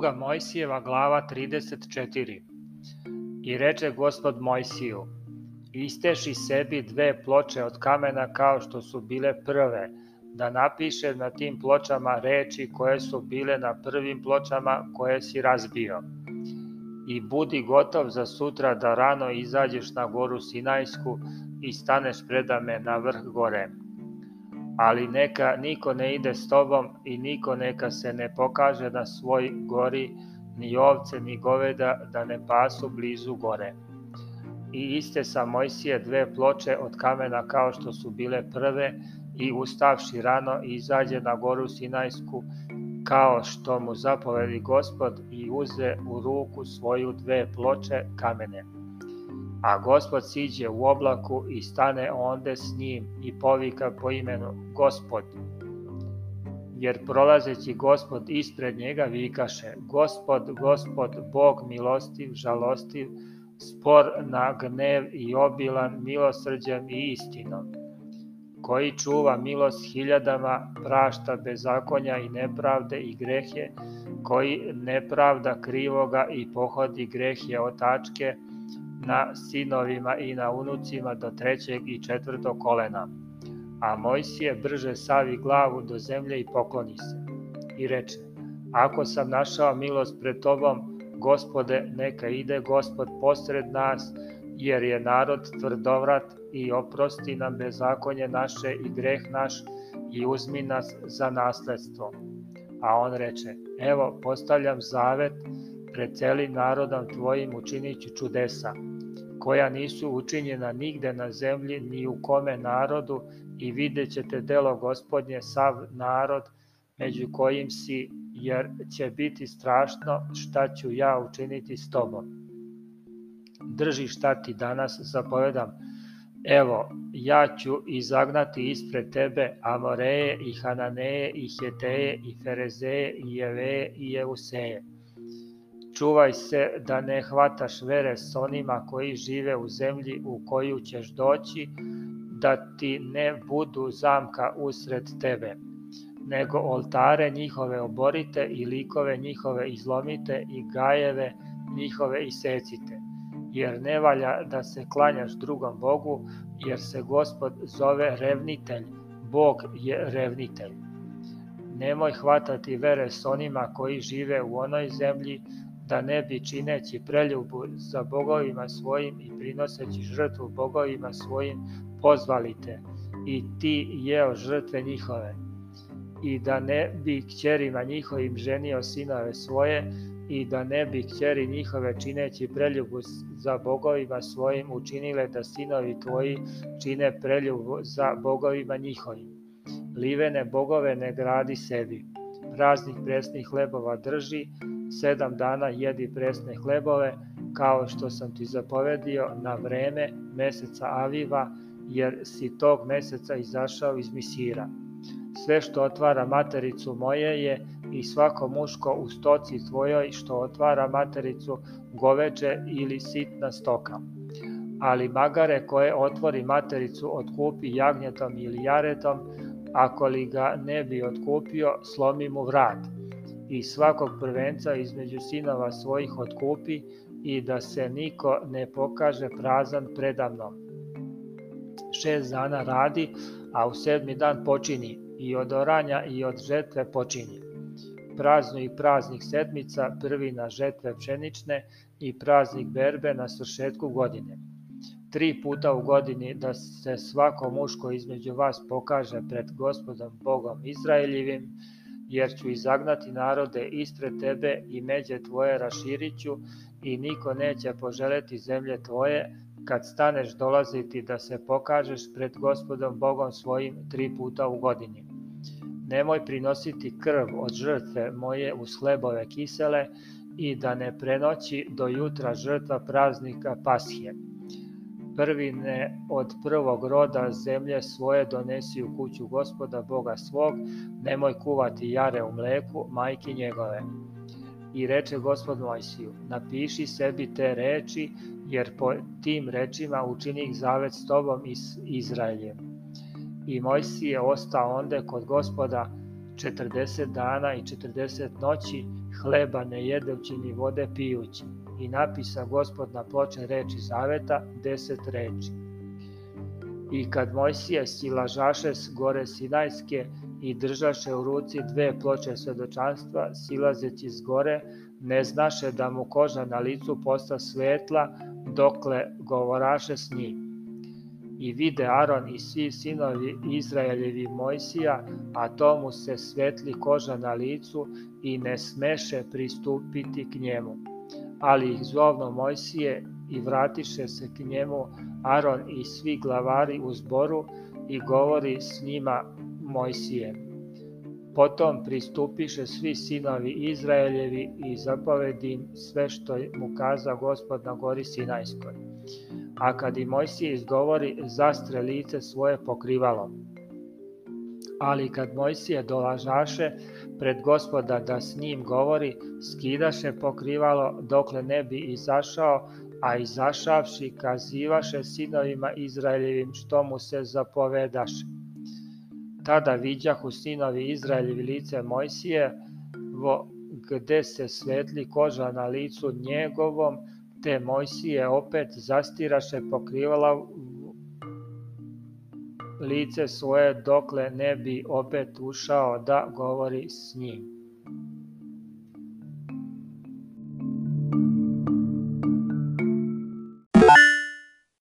Druga Mojsijeva glava 34 I reče gospod Mojsiju, isteši sebi dve ploče od kamena kao što su bile prve, da napiše na tim pločama reči koje su bile na prvim pločama koje si razbio. I budi gotov za sutra da rano izađeš na goru Sinajsku i staneš predame na vrh gore. Ali neka niko ne ide s tobom i niko neka se ne pokaže na svoj gori, ni ovce ni goveda da ne pasu blizu gore. I iste sa Mojsije dve ploče od kamena kao što su bile prve i ustavši rano izađe na goru Sinajsku kao što mu zapovedi gospod i uze u ruku svoju dve ploče kamene. A gospod siđe u oblaku i stane onde s njim i povika po imenu Gospod, jer prolazeći gospod ispred njega vikaše, gospod, gospod, Bog milostiv, žalostiv, spor na gnev i obilan milosrđem i istinom, koji čuva milost hiljadama, prašta bezakonja i nepravde i grehe, koji nepravda krivoga i pohodi grehe otačke na sinovima i na unucima do trećeg i četvrtog kolena A Mojsije brže savi glavu do zemlje i pokloni se. I reče, ako sam našao milost pred tobom, gospode, neka ide gospod posred nas, jer je narod tvrdovrat i oprosti nam bezakonje naše i greh naš i uzmi nas za nasledstvo. A on reče, evo postavljam zavet pred celim narodom tvojim učiniću čudesa, koja nisu učinjena nigde na zemlji ni u kome narodu i vidjet ćete delo gospodnje sav narod među kojim si, jer će biti strašno šta ću ja učiniti s tobom. Drži šta ti danas zapovedam, evo, ja ću izagnati ispred tebe Amoreje i Hananeje i Heteje i Ferezeje i Jeveje i Jeuseje. Čuvaj se da ne hvataš vere s onima koji žive u zemlji u koju ćeš doći, da ti ne budu zamka usred tebe, nego oltare njihove oborite i likove njihove izlomite i gajeve njihove isecite, jer ne valja da se klanjaš drugom Bogu, jer se Gospod zove revnitelj, Bog je revnitelj. Nemoj hvatati vere s onima koji žive u onoj zemlji, da ne bi čineći preljubu za bogovima svojim i prinoseći žrtvu bogovima svojim pozvali te i ti jeo žrtve njihove i da ne bi kćerima njihovim ženio sinove svoje i da ne bi kćeri njihove čineći preljubu za bogovima svojim učinile da sinovi tvoji čine preljubu za bogovima njihovim. Livene bogove ne gradi sebi. Raznih presnih hlebova drži, sedam dana jedi presne hlebove, kao što sam ti zapovedio na vreme meseca Aviva, jer si tog meseca izašao iz Misira. Sve što otvara matericu moje je i svako muško u stoci tvojoj što otvara matericu goveđe ili sitna stoka. Ali magare koje otvori matericu otkupi jagnjetom ili jaretom, ako li ga ne bi otkupio, slomi mu vrat. I svakog prvenca između sinova svojih otkupi i da se niko ne pokaže prazan predamnom šest dana radi, a u sedmi dan počini i od oranja i od žetve počini. Praznu i praznik sedmica, prvi na žetve pšenične i praznik berbe na svršetku godine. Tri puta u godini da se svako muško između vas pokaže pred gospodom Bogom Izraeljivim, jer ću izagnati narode ispred tebe i međe tvoje raširiću i niko neće poželeti zemlje tvoje, kad staneš dolaziti da se pokažeš pred gospodom Bogom svojim tri puta u godini. Nemoj prinositi krv od žrtve moje uz hlebove kisele i da ne prenoći do jutra žrtva praznika Pasije. Prvine od prvog roda zemlje svoje donesi u kuću gospoda Boga svog, nemoj kuvati jare u mleku, majke njegove. I reče gospod Mojsiju, napiši sebi te reči jer po tim rečima učinih zavet s tobom i Izraeljem. I Mojsije ostao onde kod gospoda 40 dana i 40 noći, hleba ne jedeći ni vode pijući. I napisa gospod na ploče reči zaveta, deset reči. I kad Mojsije silažaše s gore Sinajske i držaše u ruci dve ploče svedočanstva, silazeći s gore, ne znaše da mu koža na licu posta svetla, dokle govoraše s njim i vide Aron i svi sinovi Izraeljevi Mojsija, a tomu se svetli koža na licu i ne smeše pristupiti k njemu. Ali ih zovno Mojsije i vratiše se k njemu Aron i svi glavari u zboru i govori s njima Mojsije. Potom pristupiše svi sinovi Izraeljevi i zapovedi im sve što mu kaza gospod na gori Sinajskoj a kad i Mojsije izgovori, zastre lice svoje pokrivalo. Ali kad Mojsije dolažaše pred gospoda da s njim govori, skidaše pokrivalo dokle ne bi izašao, a izašavši kazivaše sinovima Izraeljevim što mu se zapovedaše. Tada vidjahu sinovi Izraeljevi lice Mojsije, vo, gde se svetli koža na licu njegovom, te Mojsije opet zastiraše pokrivala lice svoje dokle ne bi opet ušao da govori s njim.